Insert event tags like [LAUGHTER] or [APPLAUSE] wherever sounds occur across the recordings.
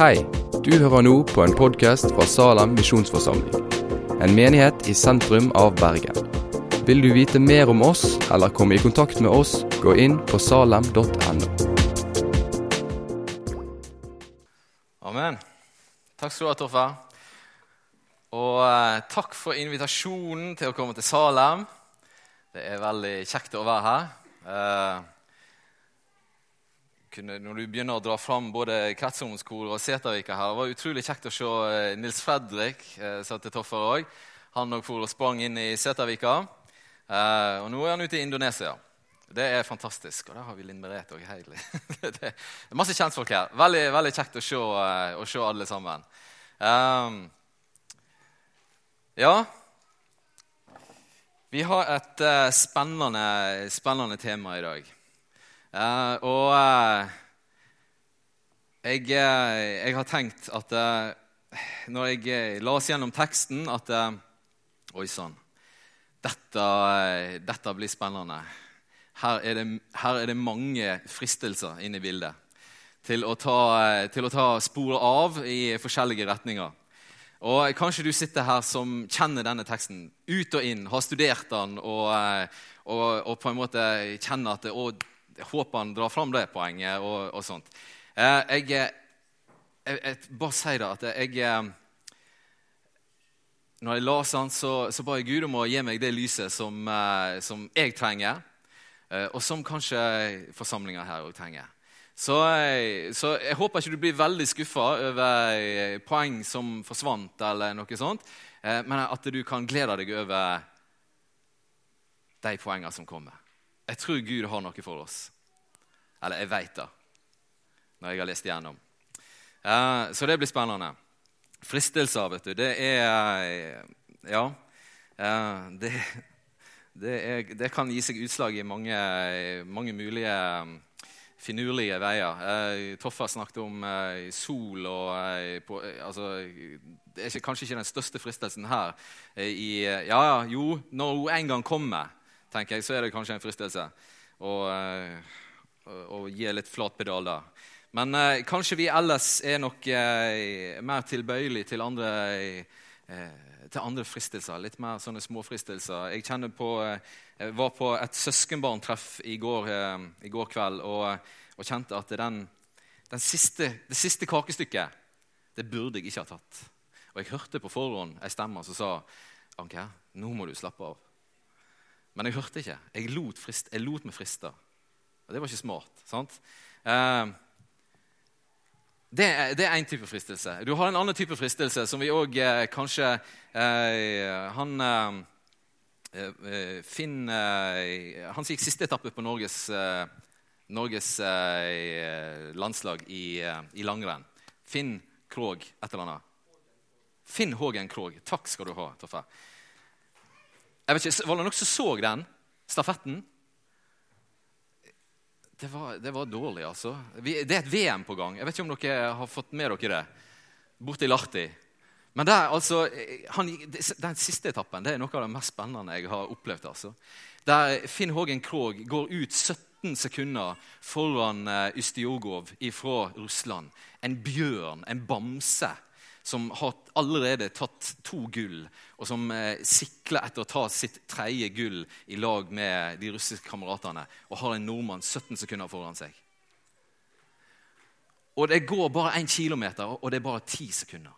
Hei, du hører nå på en podkast fra Salem misjonsforsamling. En menighet i sentrum av Bergen. Vil du vite mer om oss eller komme i kontakt med oss, gå inn på salem.no. Amen. Takk skal du ha, Toffer. Og eh, takk for invitasjonen til å komme til Salem. Det er veldig kjekt å være her. Eh, kunne, når du begynner å dra fram både kretsungdomsskole og Setervika her, Det var utrolig kjekt å se eh, Nils Fredrik, eh, sa til Toffer òg. Han òg for og sprang inn i Setervika. Eh, og nå er han ute i Indonesia. Det er fantastisk. Og der har vi Linn Merete òg. [LAUGHS] det er masse kjentfolk her. Veldig, veldig kjekt å se, eh, å se alle sammen. Um, ja Vi har et uh, spennende, spennende, tema i dag. Uh, og uh, jeg, jeg, har tenkt at når jeg la oss gjennom teksten, at Oi sann. Dette, dette, blir spennende. Her er, det, her er, det, mange fristelser inne i bildet til å ta, til å ta sporet av i forskjellige retninger. Og Kanskje du sitter her som kjenner denne teksten ut og inn, har studert den og, og, og på en måte kjenner at og, jeg håper han drar fram det poenget og, og sånt. Eh, jeg, jeg, jeg, bare si det at jeg Når jeg leste den, så, så ba jeg Gud om å gi meg det lyset som, eh, som jeg trenger, eh, og som kanskje forsamlinga her òg trenger. Så, så, jeg håper ikke du blir veldig skuffa over poeng som forsvant, eller noe sånt, men at du kan glede deg over de poengene som kommer. Jeg tror Gud har noe for oss. Eller jeg veit det, når jeg har lest igjennom. Uh, så det blir spennende. Fristelser, vet du, det er Ja. Uh, det, det, er, det, kan gi seg utslag i mange, mange mulige finurlige veier. Toffa snakket om sol og på, altså, Det er kanskje ikke den største fristelsen her. I, ja, jo, når hun en gang kommer tenker jeg, så er det kanskje en fristelse å, uh, å gi litt flat pedal da. Men eh, kanskje vi ellers er nok eh, mer tilbøyelige til andre, til andre fristelser. Litt mer sånne småfristelser. Jeg kjenner på, jeg var på et søskenbarntreff i går, i går kveld og, og, kjente at den, den siste, det siste kakestykket det burde jeg ikke ha tatt. Og jeg hørte på forhånd ei stemme som sa Anker, nå må du slappe av. Men jeg hørte ikke. Jeg lot, frist, jeg lot meg friste. Og det var ikke smart. sant? Eh, det er én type fristelse. Du har en annen type fristelse som vi òg eh, kanskje eh, Han eh, eh Finn eh, Han gikk siste etappe på Norges, Norges landslag i, i, langrenn. Finn Krog, et eller annet. Finn Hågen Krog. Takk skal du ha, Toffe. Jeg vet ikke, Var det noen som så den stafetten? Det var, det var dårlig, altså. det er et VM på gang. Jeg vet ikke om dere har fått med dere det. Borti i Lahti. Men der, altså, han, den siste etappen det er noe av det mest spennende jeg har opplevd. altså. Der Finn Hågen Krogh går ut 17 sekunder foran Ustiogov Ustjogov fra Russland. En bjørn, en bamse, som har allerede tatt to gull, og som eh, sikler etter å ta sitt tredje gull i lag med de russiske kameratene, og har en nordmann 17 sekunder foran seg. Og det går bare én kilometer, og det er bare ti sekunder.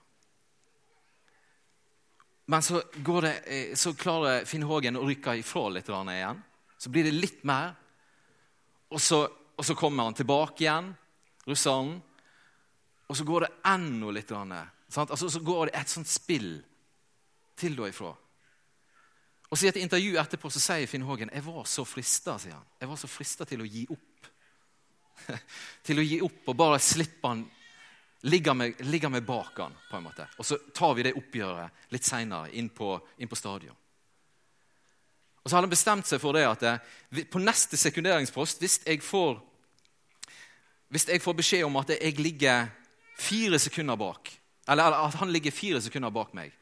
Men så, det, eh, så klarer Finn Hågen å rykke ifra litt igjen. Så blir det litt mer. Og så, og så kommer han tilbake igjen, russeren. Og så går det enda litt. Altså, så går det et sånt spill til og ifra. Og så I et intervju etterpå så sier Finn Hågen jeg var så frista sier han. Jeg var så frista til å gi opp. [LAUGHS] til å gi opp og bare slippe han ligge meg, ligge med bak han, på en måte. Og så tar vi det oppgjøret litt seinere inn, inn, på stadion. Og så hadde han bestemt seg for det at det, eh, på neste sekunderingspost, hvis jeg får hvis jeg får beskjed om at jeg ligger fire sekunder bak, eller at han ligger fire sekunder bak meg.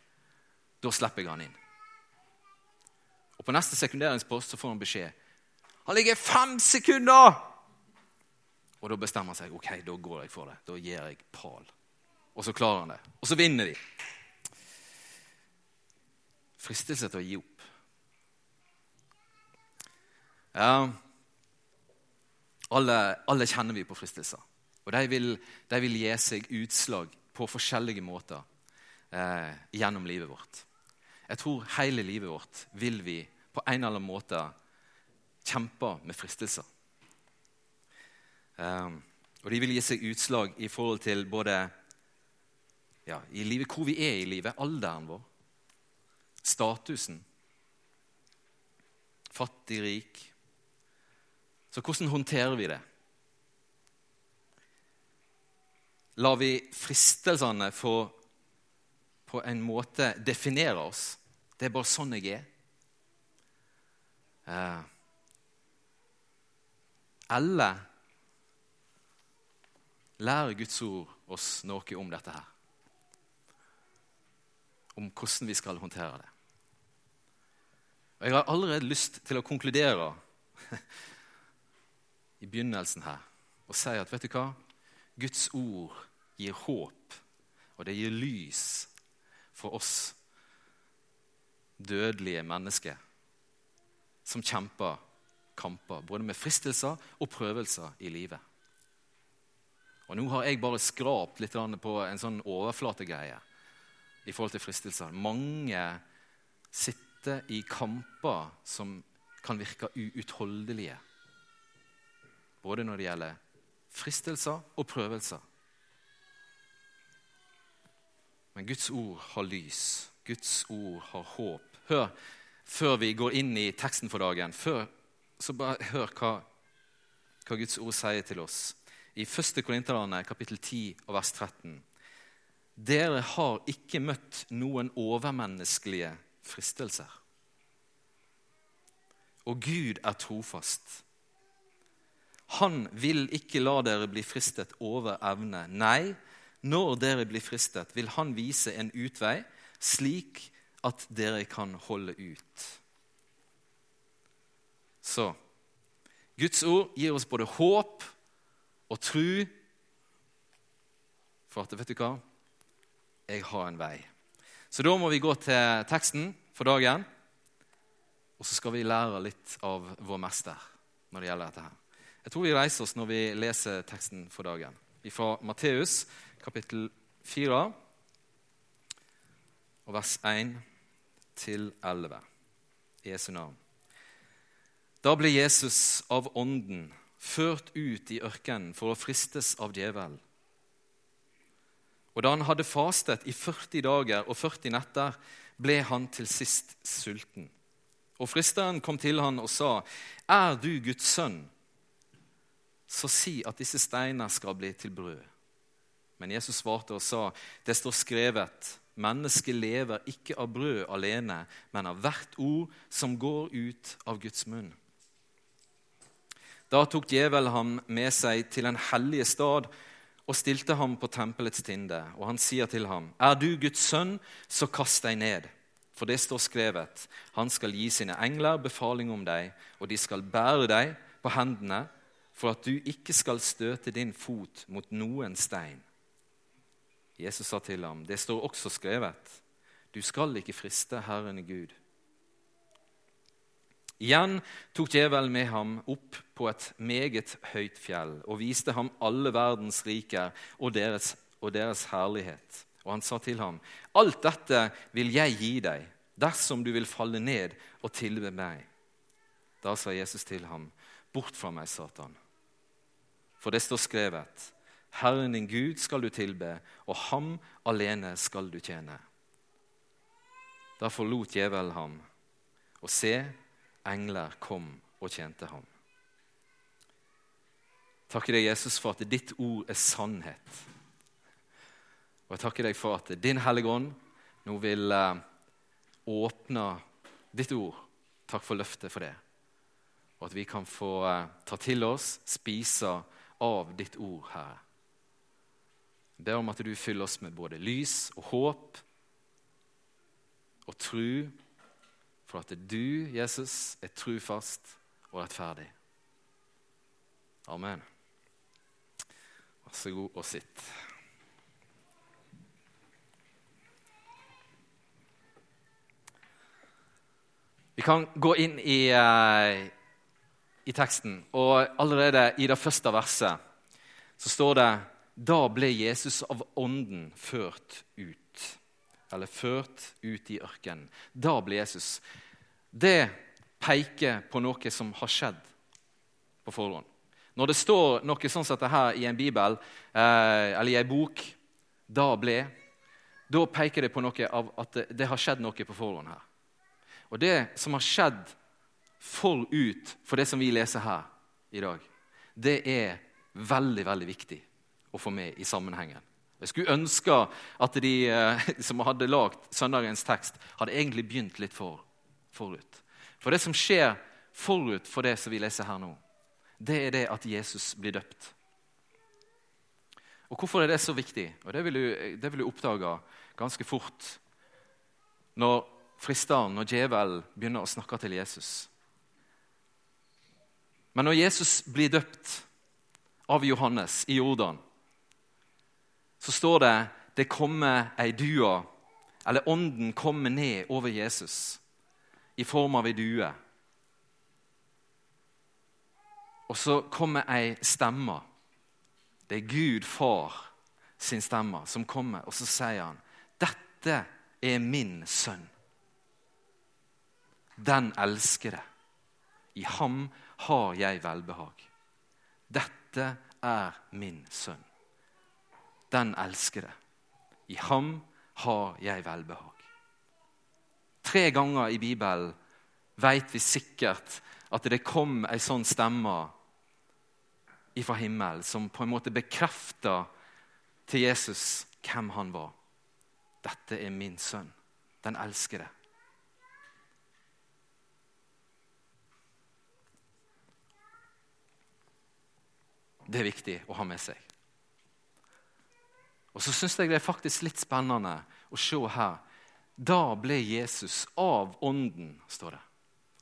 Da slipper jeg han inn. Og På neste sekunderingspost så får han beskjed. Han ligger fem sekunder! Og da bestemmer han seg ok, da går jeg for det. Da gir jeg pal. og så klarer han det. Og så vinner de. Fristelse til å gi opp. Ja, alle, alle kjenner vi på fristelser. Og de vil, de vil gi seg utslag på forskjellige måter eh, gjennom livet vårt. Jeg tror hele livet vårt vil vi på en eller annen måte kjempe med fristelser. Eh, og de vil gi seg utslag i forhold til både ja, i livet, hvor vi er i livet, alderen vår, statusen, fattig, rik. Så hvordan håndterer vi det? Lar vi fristelsene få på en måte definere oss. Det er bare sånn jeg er. Eh. Eller lærer Guds ord oss noe om dette her? Om hvordan vi skal håndtere det. Og Jeg har allerede lyst til å konkludere [LAUGHS] i begynnelsen her og si at vet du hva? Guds ord gir håp, og det gir lys for oss dødelige mennesker som kjemper kamper, både med fristelser og prøvelser i livet. Og Nå har jeg bare skrapt litt på en sånn overflategreie i forhold til fristelser. Mange sitter i kamper som kan virke uutholdelige. Både når det gjelder fristelser og prøvelser. Men Guds ord har lys. Guds ord har håp. Hør, før vi går inn i teksten for dagen, før, så bare hør hva, hva Guds ord sier til oss. I 1. Korinterane kapittel 10 og vers 13. Dere har ikke møtt noen overmenneskelige fristelser. Og Gud er trofast. Han vil ikke la dere bli fristet over evne. Nei, når dere blir fristet, vil han vise en utvei, slik at dere kan holde ut. Så Guds ord gir oss både håp og tru for at vet du hva? Jeg har en vei. Så da må vi gå til teksten for dagen. Og så skal vi lære litt av vår mester når det gjelder dette. her. Jeg tror vi reiser oss når vi leser teksten for dagen. Fra Matteus kapittel 4, og vers 1 til 11. Jesu navn. Da ble Jesus av Ånden ført ut i ørkenen for å fristes av djevelen. Og da han hadde fastet i 40 dager og 40 netter, ble han til sist sulten. Og fristeren kom til han og sa, 'Er du Guds sønn?' Så si at disse steiner skal bli til brød. Men Jesus svarte og sa, 'Det står skrevet:" Mennesket lever ikke av brød alene, men av hvert ord som går ut av Guds munn. Da tok djevelen ham med seg til en hellige stad og stilte ham på tempelets tinde. Og han sier til ham, 'Er du Guds sønn, så kast deg ned.' For det står skrevet, 'Han skal gi sine engler befaling om deg, og de skal bære deg på hendene' for at du ikke skal støte din fot mot noen stein. Jesus sa til ham, 'Det står også skrevet:" 'Du skal ikke friste Herren Gud.' Igjen tok djevelen med ham opp på et meget høyt fjell og viste ham alle verdens riker og deres, og deres herlighet. Og han sa til ham, 'Alt dette vil jeg gi deg, dersom du vil falle ned og tilbe meg.' Da sa Jesus til ham, 'Bort fra meg, Satan.' For det står skrevet:" Herren din Gud skal du tilbe, og ham alene skal du tjene. Da forlot djevelen ham, og se, engler kom og tjente ham. Takker deg, Jesus, for at ditt ord er sannhet. Og jeg takker deg for at din Hellige Ånd nå vil eh, åpne ditt ord. Takk for løftet for det. Og at vi kan få eh, ta til oss, spise av ditt ord, Herre. Det er om at du fyller oss med både lys og håp og tru, for at du, Jesus, er trufast og rettferdig. Amen. Vær så god og sitt. Vi kan gå inn i, eh, i teksten, og allerede i det første verset så står det da ble Jesus av ånden ført ut. Eller ført ut i ørkenen. Da ble Jesus. Det peker på noe som har skjedd på forhånd. Når det står noe sånn som dette her i en bibel eh, eller i en bok, da ble, da peker det på noe av at det, det har skjedd noe på forhånd her. Og det som har skjedd forut for det som vi leser her i dag, det er veldig, veldig viktig å få med i sammenhengen. Jeg skulle ønske at de eh, [LAUGHS] som hadde lagd søndagens tekst, hadde egentlig begynt litt for, forut. For det som skjer forut for det som vi leser her nå, det er det at Jesus blir døpt. Og Hvorfor er det så viktig? Og Det vil du, det vil du oppdage ganske fort når fristeren, når djevelen begynner å snakke til Jesus. Men når Jesus blir døpt av Johannes i Jordan, så står det det kommer ei due, eller ånden kommer ned over Jesus i form av ei due. Og så kommer ei stemme. Det er Gud far sin stemme som kommer, og så sier han, 'Dette er min sønn.' Den elskede. I ham har jeg velbehag. Dette er min sønn. Den elskede. I ham har jeg velbehag. Tre ganger i Bibelen vet vi sikkert at det kom ei sånn stemme fra himmelen som på en måte bekrefta til Jesus hvem han var. Dette er min sønn, den elskede. Det er viktig å ha med seg. Og så syns jeg det er faktisk litt spennende å se her. Da ble Jesus av Ånden, står det.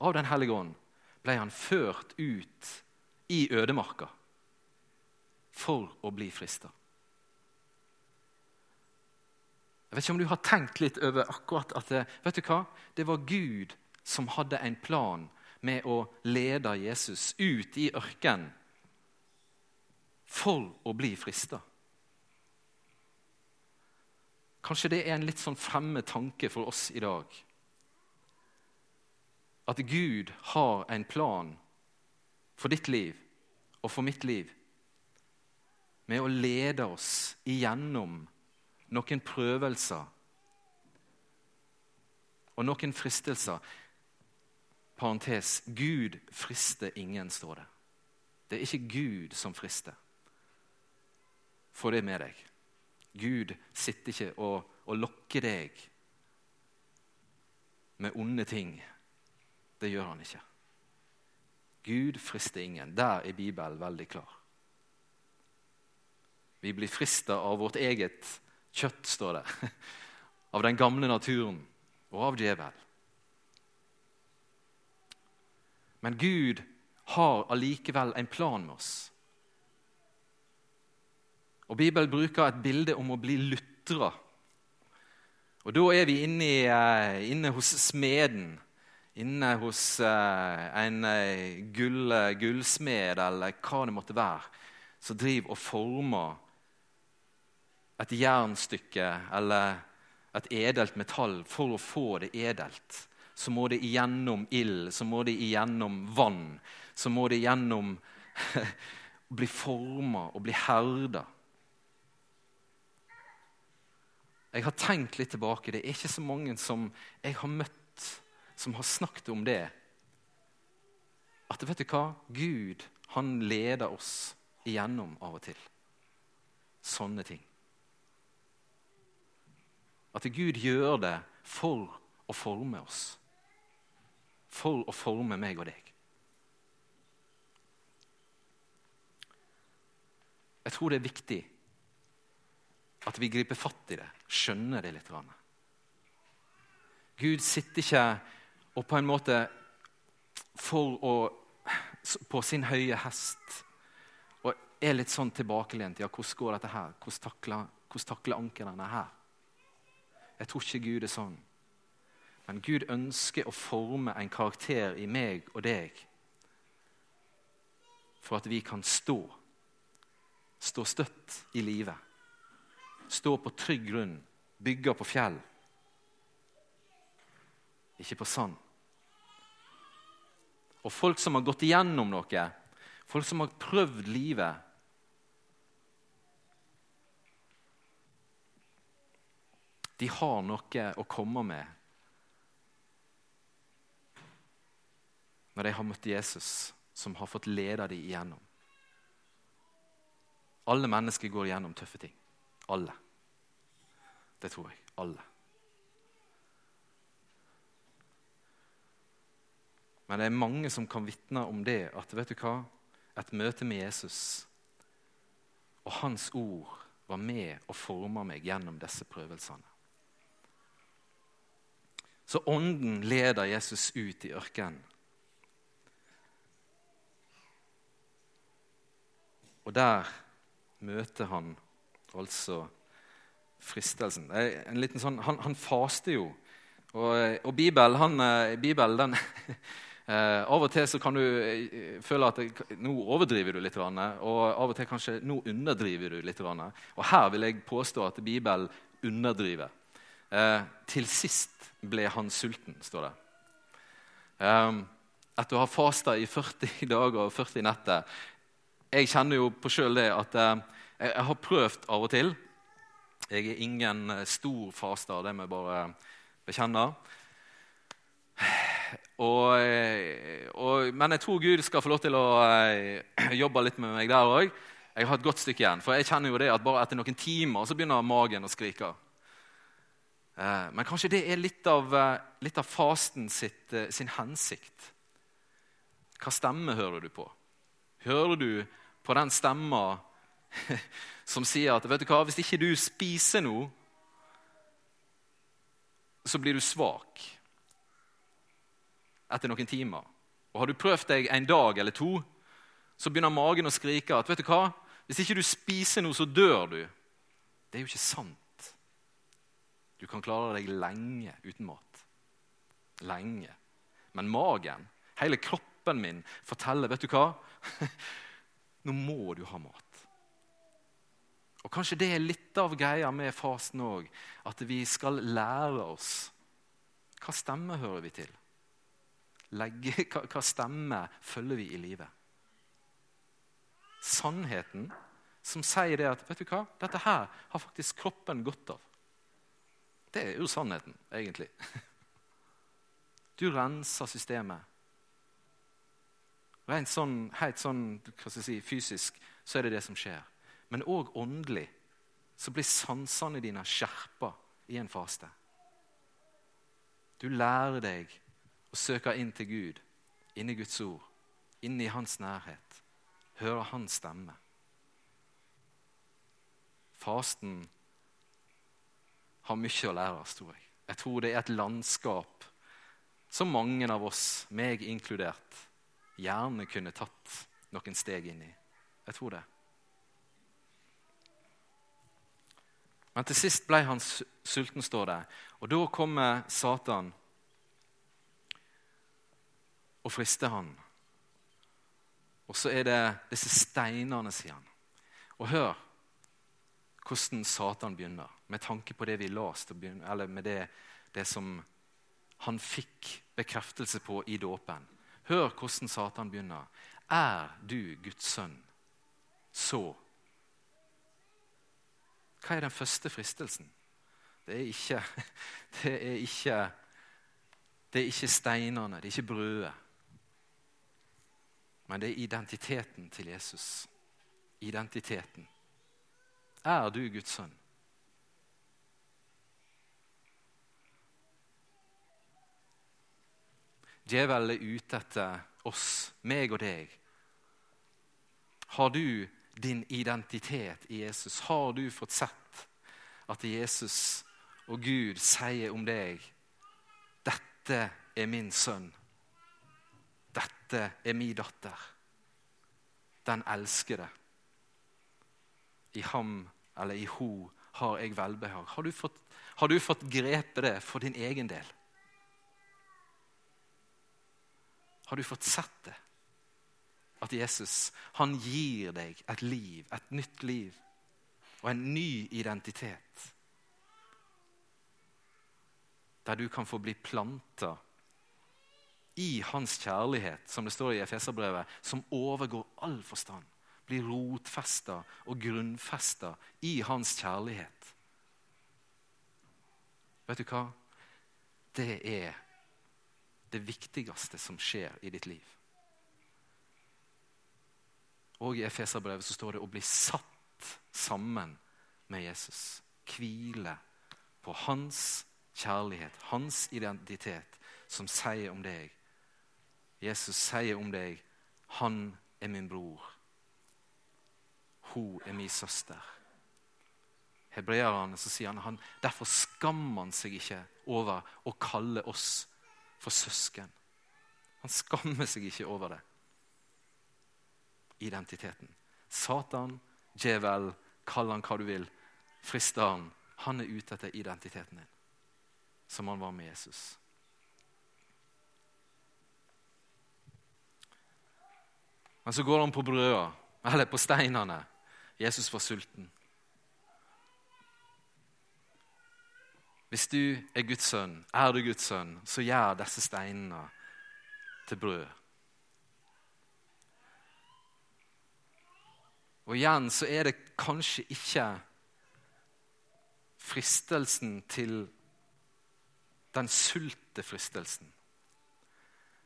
Av Den hellige ånd ble han ført ut i ødemarka for å bli frista. Jeg vet ikke om du har tenkt litt over akkurat at det, vet du hva? det var Gud som hadde en plan med å lede Jesus ut i ørkenen for å bli frista. Kanskje det er en litt sånn fremme tanke for oss i dag. At Gud har en plan for ditt liv og for mitt liv med å lede oss igjennom noen prøvelser og noen fristelser. Parentes Gud frister ingen, står det. Det er ikke Gud som frister. Få det med deg. Gud sitter ikke og, og lokker deg med onde ting. Det gjør han ikke. Gud frister ingen. Der er Bibelen veldig klar. Vi blir frista av vårt eget kjøtt, står det. [LAUGHS] Av den gamle naturen og av djevelen. Men Gud har allikevel en plan med oss. Og Bibelen bruker et bilde om å bli lutra. Og Da er vi inne, eh, inne hos smeden. Inne hos uh, en uh, gull, gullsmed eller hva det måtte være, som driver og former et jernstykke eller et edelt metall. For å få det edelt så må det igjennom ild, så må det igjennom vann. Så må det igjennom [LAUGHS] bli forma og bli herda. Jeg har tenkt litt tilbake. Det er ikke så mange som jeg har møtt, som har snakket om det. At vet du hva? Gud han leder oss igjennom av og til. Sånne ting. At Gud gjør det for å forme oss. For å forme meg og deg. Jeg tror det er viktig at vi griper fatt i det, skjønner det litt. Gud sitter ikke og på en måte for å, på sin høye hest og er litt sånn tilbakelent. Ja, hvordan går dette her? Hvordan takler, hvordan takler ankeren her? Jeg tror ikke Gud er sånn. Men Gud ønsker å forme en karakter i meg og deg for at vi kan stå. Stå støtt i livet. Stå på trygg grunn, bygge på fjell. Ikke på sand. Og folk som har gått igjennom noe, folk som har prøvd livet De har noe å komme med når de har møtt Jesus, som har fått lede dem igjennom. Alle mennesker går igjennom tøffe ting. Alle. Det tror jeg. Alle. Men det er mange som kan vitne om det at vet du hva? et møte med Jesus og hans ord var med og forma meg gjennom disse prøvelsene. Så ånden leder Jesus ut i ørkenen. Og der møter han altså fristelsen. Sånn, han, han faster jo. Og, og Bibelen, han, eh, Bibelen den, [LAUGHS] eh, Av og til så kan du eh, føle at nå overdriver du litt, og av og til kanskje nå underdriver du litt. Og her vil jeg påstå at Bibelen underdriver. Eh, til sist ble han sulten, står det. Eh, etter å ha fasta i 40 [LAUGHS] dager og 40 netter jeg kjenner jo på sjøl det at eh, jeg har prøvd av og til. Jeg er ingen stor stor faster, det må jeg bare bekjenne. Og, eh, og, men jeg tror Gud skal få lov til å [CLEARS THROAT] jobbe litt med meg der òg. Jeg har et godt stykke igjen, for jeg kjenner jo det at bare etter noen timer så begynner magen å skrike. Men kanskje det er litt av, litt av fasten sitt, sin hensikt. Hva stemme hører du på? Hører du på den stemma [LAUGHS] som sier at vet du hva, hvis ikke du spiser noe, så blir du svak etter noen timer. Og Har du prøvd deg en dag eller to, så begynner magen å skrike at vet du hva, hvis ikke du spiser noe, så dør du. Det er jo ikke sant. Du kan klare deg lenge uten mat. Lenge. Men magen, hele kroppen min, forteller vet du hva? [LAUGHS] Nå må du ha mat. Og Kanskje det er litt av greia med fasen òg, at vi skal lære oss hva stemme hører vi til. Legge, hva, hva stemme følger vi i livet? Sannheten som sier det at vet du hva, dette her har faktisk kroppen godt av. Det er jo sannheten, egentlig. Du renser systemet. Rent sånn, helt sånn si, fysisk så er det det som skjer. Men òg åndelig så blir sansene dine skjerpa i en faste. Du lærer deg å søke inn til Gud, inn i Guds ord, inn i Hans nærhet. Høre Hans stemme. Fasten har mye å lære oss, tror jeg. Jeg tror det er et landskap som mange av oss, meg inkludert, gjerne kunne tatt noen steg inn i. Jeg tror det. Men til sist ble han sulten, står det. Og da kommer Satan og frister han. Og så er det disse steinene, sier han. Og hør hvordan Satan begynner, med tanke på det vi leste, eller med det, det som han fikk bekreftelse på i dåpen. Hør hvordan Satan begynner. Er du Guds sønn, så Hva er den første fristelsen? Det er ikke, [LAUGHS] det er ikke, det er ikke steinene, det er ikke brødet. Men det er identiteten til Jesus. Identiteten. Er du Guds sønn? Djevelen er ute etter oss, meg og deg. Har du din identitet i Jesus? Har du fått sett at Jesus og Gud sier om deg dette er min sønn. Dette er min datter. Den elskede. I ham eller i ho har jeg velbehag. Har du fått, har du fått grepet det for din egen del? Har du fått sett det? At Jesus han gir deg et liv, et nytt liv og en ny identitet. Der du kan få bli planta i hans kjærlighet, som det står i Efeserbrevet, som overgår all forstand. Blir rotfesta og grunnfesta i hans kjærlighet. Vet du hva? Det er det viktigste som skjer i ditt liv. Og i Efeserbrevet så står det å bli satt sammen med Jesus. Hvile på hans kjærlighet, hans identitet, som sier om deg Jesus sier om deg 'Han er min bror'. Hun er min søster. Hebreerne så sier han, han derfor skammer han seg ikke over å kalle oss for søsken. Han skammer seg ikke over det. Identiteten. Satan, djevel, kall han hva du vil, frister han. Han er ute etter identiteten din, som han var med Jesus. Men så går han på brøda, eller på steinene. Jesus var sulten. Hvis du er Guds sønn, er du Guds sønn, så gjør disse steinene til brød. Og igjen så er det kanskje ikke fristelsen til den sulte fristelsen.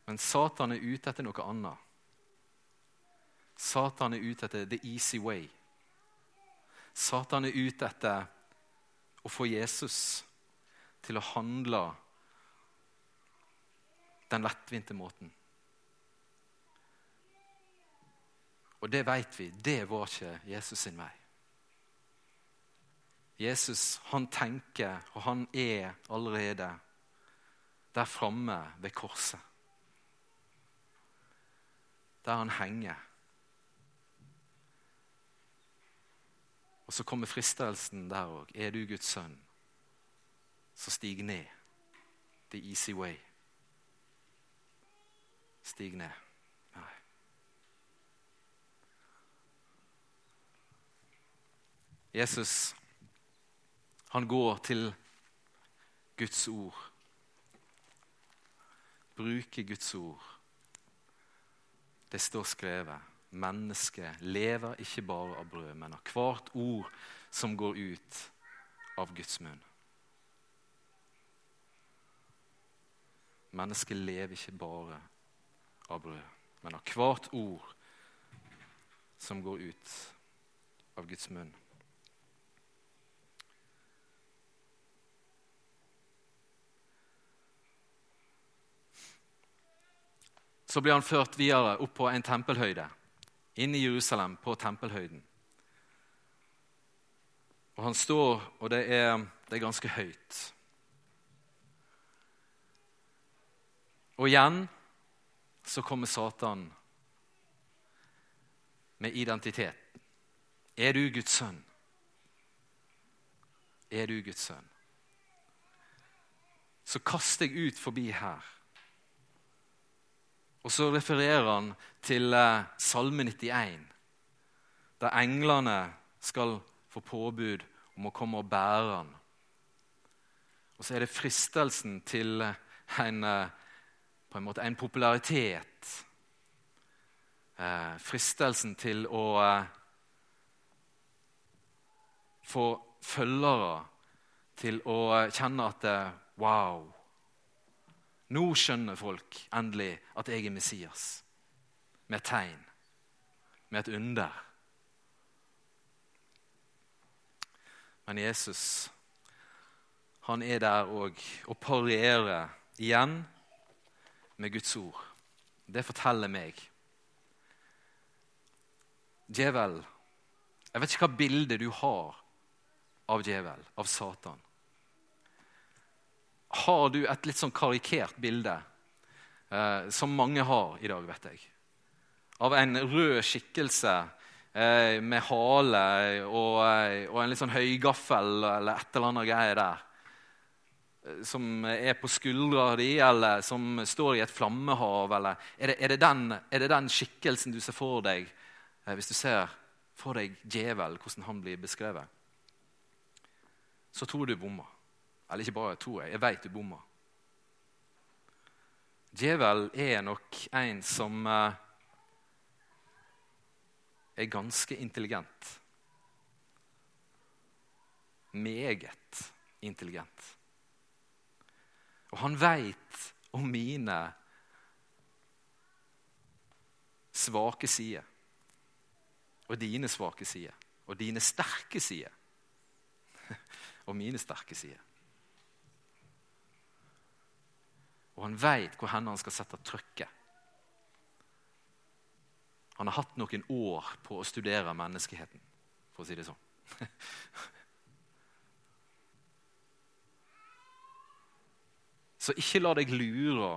Men Satan er ute etter noe annet. Satan er ute etter the easy way. Satan er ute etter å få Jesus til å handle den lettvinte måten. Og det vet vi, det var ikke Jesus sin vei. Jesus han tenker, og han er allerede der framme ved korset. Der han henger. Og så kommer fristelsen der òg. Er du Guds sønn, så stig ned. The easy way. Stig ned. Jesus, han går til Guds ord. Bruker Guds ord. Det står skrevet. Mennesket lever ikke bare av brød, men av hvert ord som går ut av Guds munn. Mennesket lever ikke bare av brød, men av hvert ord som går ut av Guds munn. Så blir han ført videre opp på en tempelhøyde inn i Jerusalem, på tempelhøyden. Og han står, og det er, det er ganske høyt. Og igjen så kommer Satan med identitet. Er du Guds sønn? Er du Guds sønn? Så kast deg ut forbi her. Og så refererer han til eh, Salme 91, der englene skal få påbud om å komme og bære han. Og så er det fristelsen til en, eh, på en, måte, en popularitet. Eh, fristelsen til å eh, få følgere til å eh, kjenne at eh, Wow! Nå skjønner folk endelig at jeg er Messias. Med et tegn, med et under. Men Jesus han er der òg og parerer igjen med Guds ord. Det forteller meg. Djevel Jeg vet ikke hva bilde du har av djevel, av Satan har du et litt sånn karikert bilde, eh, som mange har i dag, vet jeg, av en rød skikkelse eh, med hale og, eh, og, en litt sånn høygaffel eller et eller annet greie der. som er på skuldra di, eller som står i et flammehav? Eller er det, er det, den, er det den, skikkelsen du ser for deg eh, hvis du ser for deg djevel, hvordan han blir beskrevet? Så tror du bommer. Eller ikke bare tror jeg, jeg veit du bommer. Djevel er nok en som eh, er ganske intelligent. Meget intelligent. Og han veit om mine svake sider. Og dine svake sider. Og dine sterke sider. [LAUGHS] og mine sterke sider. Og han veit hvor han skal sette trykket. Han har hatt noen år på å studere menneskeheten, for å si det sånn. [LAUGHS] Så ikke la deg lure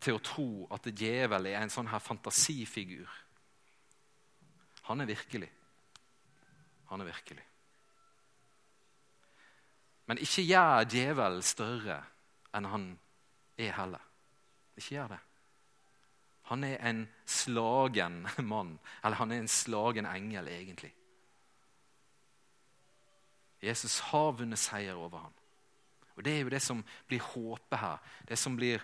til å tro at djevel er en sånn her fantasifigur. Han er virkelig. Han er virkelig. Men ikke gjør djevel større enn han er heller. Ikke gjør det. Han er en slagen mann. Eller han er en slagen engel, egentlig. Jesus har vunnet seier over ham. Og Det er jo det som blir håpet her. Det som blir,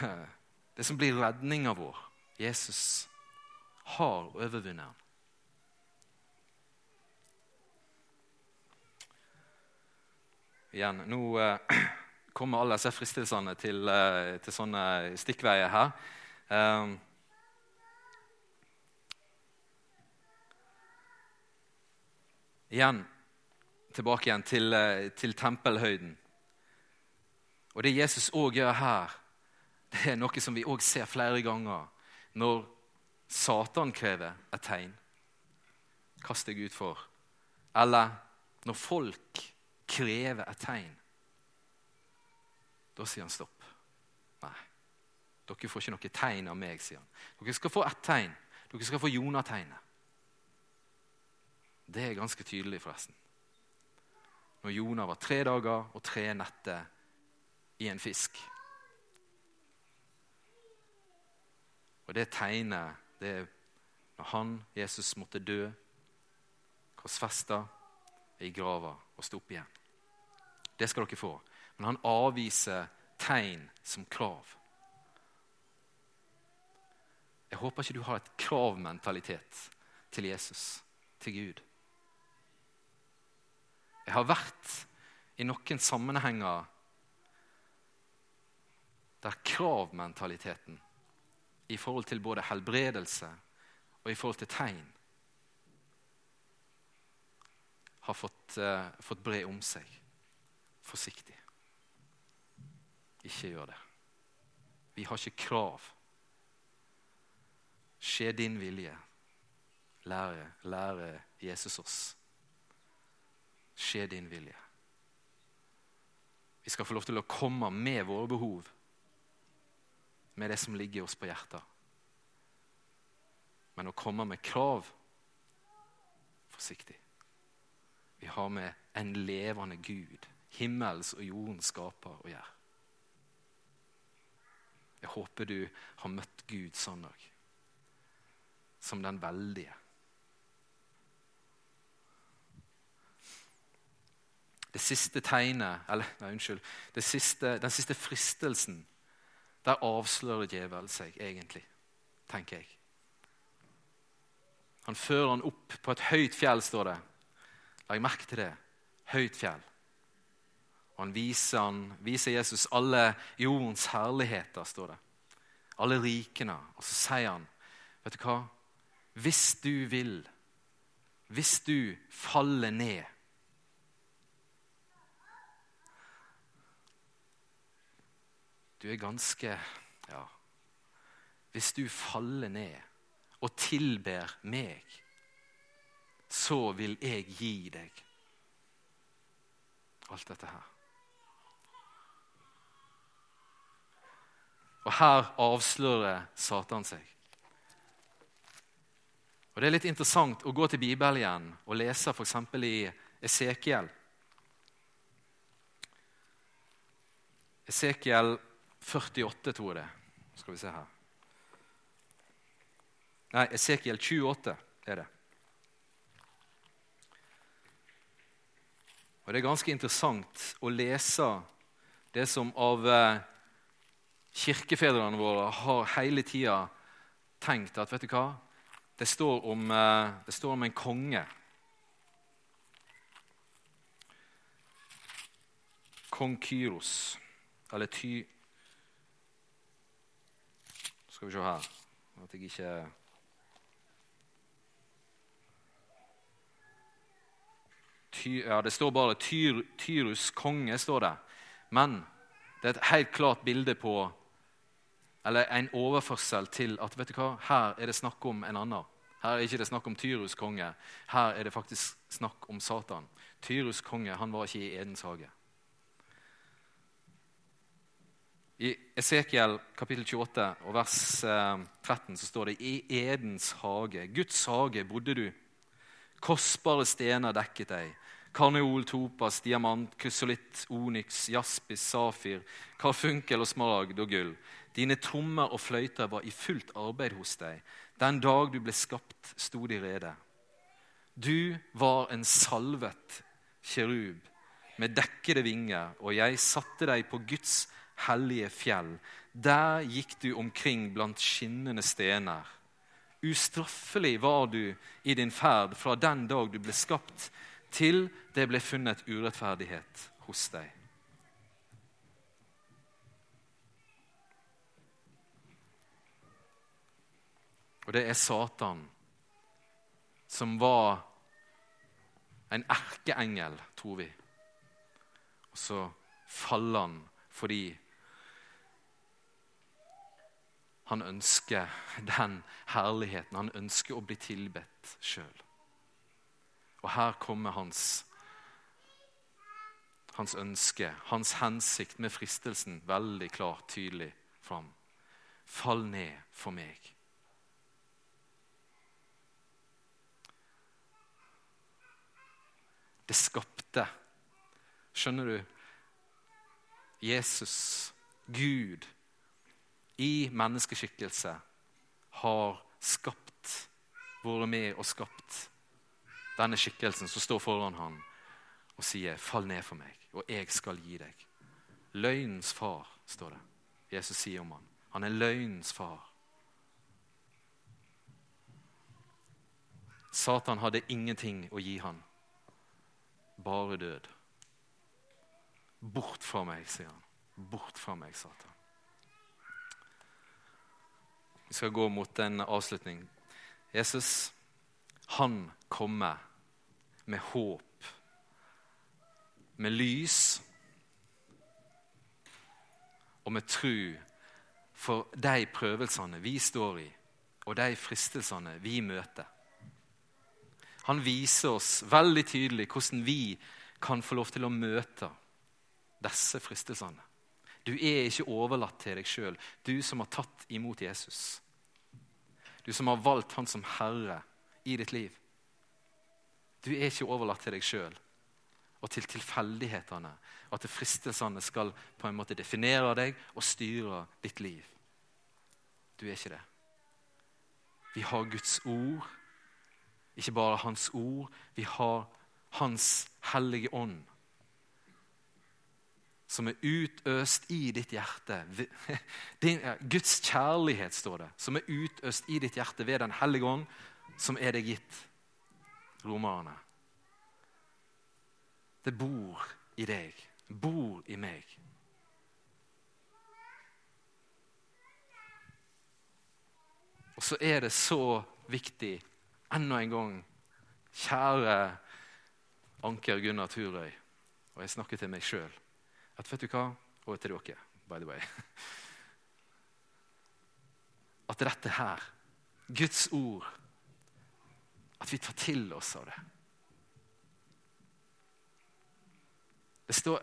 [LAUGHS] det blir redninga vår. Jesus har overvunnet ham. Igjen, nå eh, [CLEARS THROAT] kommer alle disse fristelsene til, eh, til sånne stikkveier her. Eh, igjen tilbake igjen til, eh, til tempelhøyden. Og Det Jesus òg gjør her, det er noe som vi òg ser flere ganger når Satan krever et tegn. Kast deg utfor. Eller når folk krever et tegn. Da sier han stopp. Nei, dere får ikke noe tegn av meg, sier han. Dere skal få ett tegn. Dere skal få Jonategnet. Det er ganske tydelig, forresten når Jonah var tre dager og tre netter i en fisk. Og det tegnet det er når han, Jesus, måtte dø, korsfesta i grava og stå opp igjen. Det skal dere få. Men han avviser tegn som krav. Jeg håper ikke du har et kravmentalitet til Jesus, til Gud. Jeg har vært i noen sammenhenger der kravmentaliteten i forhold til både helbredelse og i forhold til tegn har fått, uh, fått bre om seg. Forsiktig. Ikke gjør det. Vi har ikke krav. Skje din vilje, lære, lære Jesus oss skje din vilje. Vi skal få lov til å komme med våre behov, med det som ligger oss på hjertet. Men å komme med krav forsiktig. Vi har med en levende Gud, himmels og jordens skaper, å gjøre. Jeg håper du har møtt Gud sånn òg. Som den veldige. det siste tegnet Eller, nei, unnskyld. Siste, den siste fristelsen. Der avslører djevelen seg egentlig, tenker jeg. Han fører han opp på et høyt fjell, står det. Legg merke til det. Høyt fjell. Og han viser, han viser Jesus alle jordens herligheter, står det. Alle rikene. Og så sier han, vet du hva? Hvis du vil, hvis du faller ned Du er ganske Ja. Hvis du faller ned og tilber meg, så vil jeg gi deg alt dette her. Og her avslører Satan seg. Og Det er litt interessant å gå til Bibelen igjen og lese f.eks. i Esekiel. Esekiel 48, tror jeg det. Skal vi se her. Nei, Esekiel 28 er det. Og Det er ganske interessant å lese det som av eh, kirkefedrene våre har hele tida tenkt at vet du hva? Det står om, eh, det står om en konge. Kong Kyros, eller Ty... Skal vi se her At jeg ikke ja, Det står bare Tyr, Tyrus konge, står det. Men det er et helt klart bilde på Eller en overførsel til at vet du hva, her er det snakk om en annen. Her er ikke det snakk om Tyrus konge. Her er det faktisk snakk om Satan. Tyrus konge han var ikke i Edens hage. I Esekiel kapittel 28 og vers 13 eh, så står det i Edens hage, Guds hage, bodde du. Kostbare stener dekket deg. Karneol, topas, diamant, krysolitt, onyx, jaspis, safir, karfunkel og smaragd og gull. Dine trommer og fløyter var i fullt arbeid hos deg. Den dag du ble skapt, sto de rede. Du var en salvet kjerub med dekkede vinger, og jeg satte deg på Guds hellige fjell. Der gikk du omkring blant skinnende stener. Ustraffelig var du i din ferd fra den dag du ble skapt, til det ble funnet urettferdighet hos deg. Og det er Satan, som var en erkeengel, tror vi. Og så faller han fordi han ønsker den herligheten. Han ønsker å bli tilbedt sjøl. Og her kommer hans, hans ønske, hans hensikt med fristelsen veldig klart, tydelig fram. Fall ned for meg. Det skapte. Skjønner du? Jesus, Gud, i menneskeskikkelse har skapt, vært med og skapt denne skikkelsen som står foran ham og sier, 'Fall ned for meg, og jeg skal gi deg'. Løgnens far, står det. Jesus sier om ham. Han er løgnens far. Satan hadde ingenting å gi ham, bare død. Bort fra meg, sier han. Bort fra meg, Satan. Vi skal gå mot en avslutning. Jesus, han kommer med håp, med lys og med tru for de prøvelsene vi står i, og de fristelsene vi møter. Han viser oss veldig tydelig hvordan vi kan få lov til å møte disse fristelsene. Du er ikke overlatt til deg sjøl, du som har tatt imot Jesus. Du som har valgt han som herre i ditt liv. Du er ikke overlatt til deg sjøl og til tilfeldighetene. Og At fristelsene skal på en måte definere deg og styre ditt liv. Du er ikke det. Vi har Guds ord. Ikke bare Hans ord. Vi har Hans hellige ånd. Som er utøst i ditt hjerte. [LAUGHS] Guds kjærlighet, står det. Som er utøst i ditt hjerte ved Den hellige ånd, som er deg gitt romerne. Det bor i deg, bor i meg. Og så er det så viktig, enda en gang, kjære Anker Gunnar Turøy, og jeg snakker til meg sjøl, at vet du hva Og til dere, by the way. [LAUGHS] At dette her, Guds ord at vi tar til oss av det. Det står,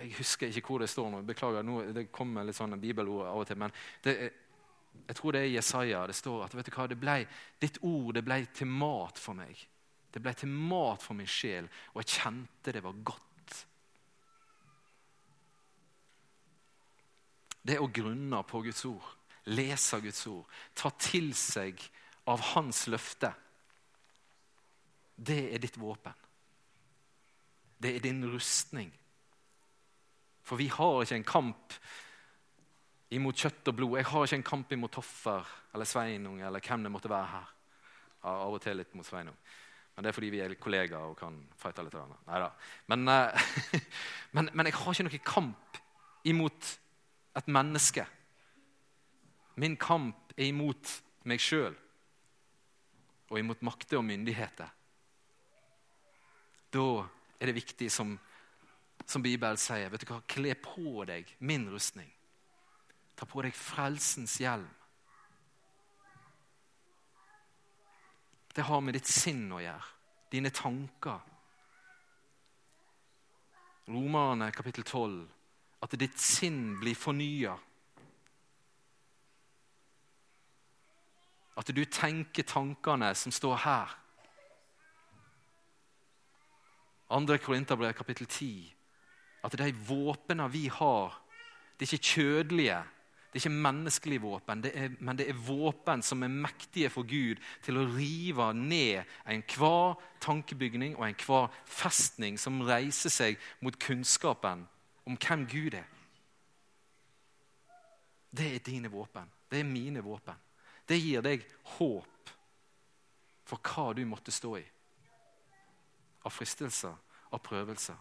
Jeg husker ikke hvor det står nå. Beklager, nå, det kommer litt sånne bibelord av og til. Men det, jeg tror det er Jesaja. Det står at vet du hva, det ble, ditt ord det ble til mat for meg. Det ble til mat for min sjel, og jeg kjente det var godt. Det å grunne på Guds ord, lese Guds ord, ta til seg av Hans løfte, det er ditt våpen. Det er din rustning. For vi har ikke en kamp imot kjøtt og blod. Jeg har ikke en kamp imot Toffer eller Sveinung eller hvem det måtte være her. Av og til litt mot Sveinung. Men det er fordi vi er kollegaer og kan fighte litt. Neida. Men, uh, [LAUGHS] men, men jeg har ikke noen kamp imot et menneske. Min kamp er imot meg sjøl og imot makter og myndigheter. Da er det viktig, som, som Bibelen sier, vet du hva, kle på deg min rustning. Ta på deg frelsens hjelm. Det har med ditt sinn å gjøre. Dine tanker. Romerne kapittel 12. At ditt sinn blir fornya. At du tenker tankene som står her. Andre Korinterbrev kapittel 10. At de våpnene vi har, det er ikke kjødelige det er ikke menneskelige våpen, det er, men det er våpen som er mektige for Gud til å rive ned enhver tankebygning og enhver festning som reiser seg mot kunnskapen om hvem Gud er. Det er dine våpen. Det er mine våpen. Det gir deg håp for hva du måtte stå i. Av fristelser, av prøvelser.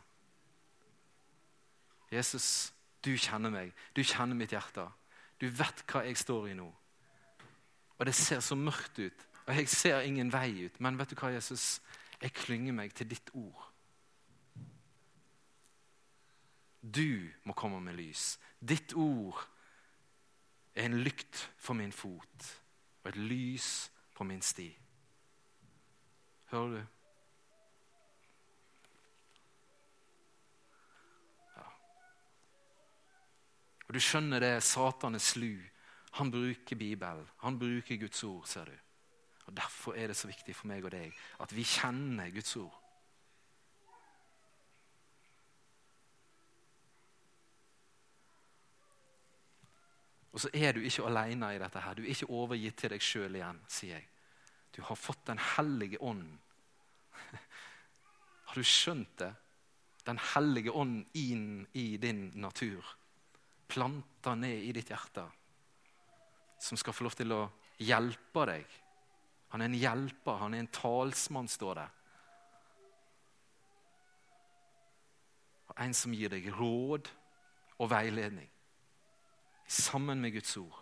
Jesus, du kjenner meg. Du kjenner mitt hjerte. Du vet hva jeg står i nå. Og det ser så mørkt ut, og jeg ser ingen vei ut. Men vet du hva, Jesus? Jeg klynger meg til ditt ord. Du må komme med lys. Ditt ord er en lykt for min fot og et lys på min sti. Hører du? Og Du skjønner det. Satan er slu. Han bruker Bibelen. Han bruker Guds ord, ser du. Og Derfor er det så viktig for meg og deg at vi kjenner Guds ord. Og så er du ikke alene i dette. her. Du er ikke overgitt til deg sjøl igjen, sier jeg. Du har fått Den hellige ånd. [LAUGHS] Har du skjønt det? Den hellige ånd inn i din natur planta ned i ditt hjerte, som skal få lov til å hjelpe deg. Han er en hjelper, han er en talsmann, står det. Og en som gir deg råd og veiledning sammen med Guds ord.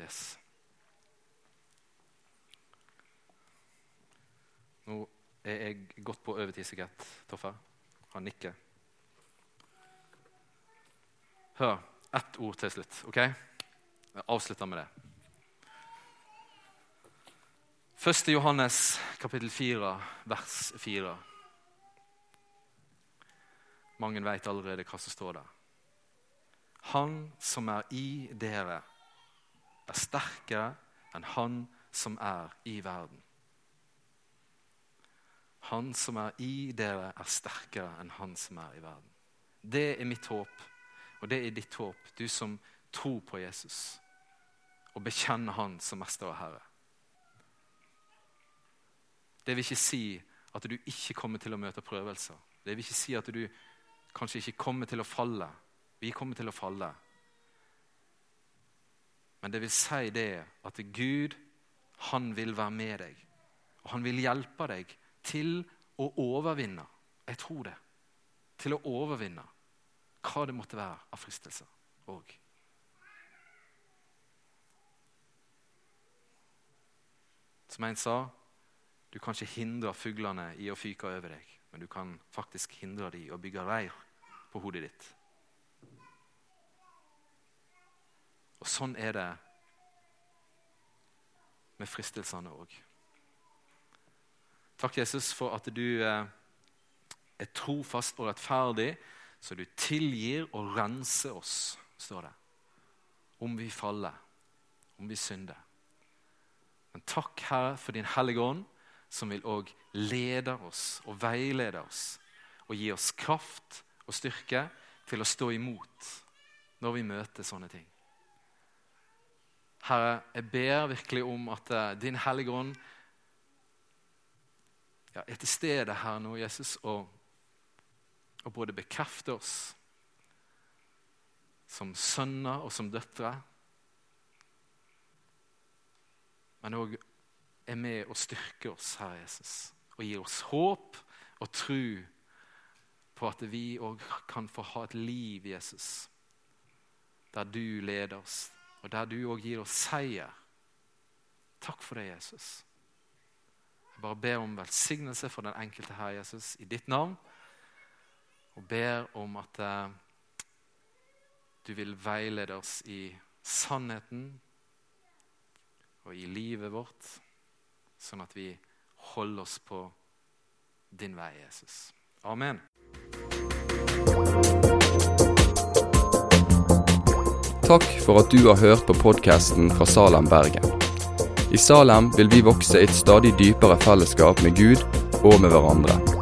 Yes. Nå er jeg godt på overtid, sikkert. Toffe? Han nikker. Hør. Ett ord til slutt. ok? Jeg avslutter med det. 1. Johannes kapittel 4, vers 4. Mange vet allerede hva som står der. Han som er i dere, er sterkere enn han som er i verden. Han som er i dere, er sterkere enn han som er i verden. Det er mitt håp og det er ditt håp, du som tror på Jesus og bekjenner Han som mester og Herre. Det vil ikke si at du ikke kommer til å møte prøvelser. Det vil ikke si at du kanskje ikke kommer til å falle. Vi kommer til å falle. Men det vil si det at Gud, han vil være med deg. Og han vil hjelpe deg til å overvinne. Jeg tror det. Til å overvinne hva det måtte være av fristelser òg. Som en sa, du kan ikke hindre fuglene i å fyke over deg, men du kan faktisk hindre dem i å bygge reir på hodet ditt. Og sånn er det med fristelsene òg. Takk, Jesus, for at du eh, er trofast og rettferdig så du tilgir og renser oss, står det. Om vi faller, om vi synder. Men takk, Herre, for din Hellige Ånd, som vil òg lede oss og veilede oss og gi oss kraft og styrke til å stå imot når vi møter sånne ting. Herre, jeg ber virkelig om at eh, din Hellige Ånd ja, er til stede her nå, Jesus, og, og både bekrefte oss som sønner og som døtre, men òg er med og styrker oss, Herre Jesus, og gir oss håp og tro på at vi òg kan få ha et liv, Jesus, der du leder oss, og der du òg gir oss seier. Takk for det, Jesus. Jeg bare ber om velsignelse for den enkelte her, Jesus, i ditt navn. Og ber om at eh, du vil veilede oss i sannheten og i livet vårt, sånn at vi holder oss på din vei, Jesus. Amen. Takk for at du har hørt på podkasten fra Salem, Bergen. I Salem vil vi vokse i et stadig dypere fellesskap med Gud og med hverandre.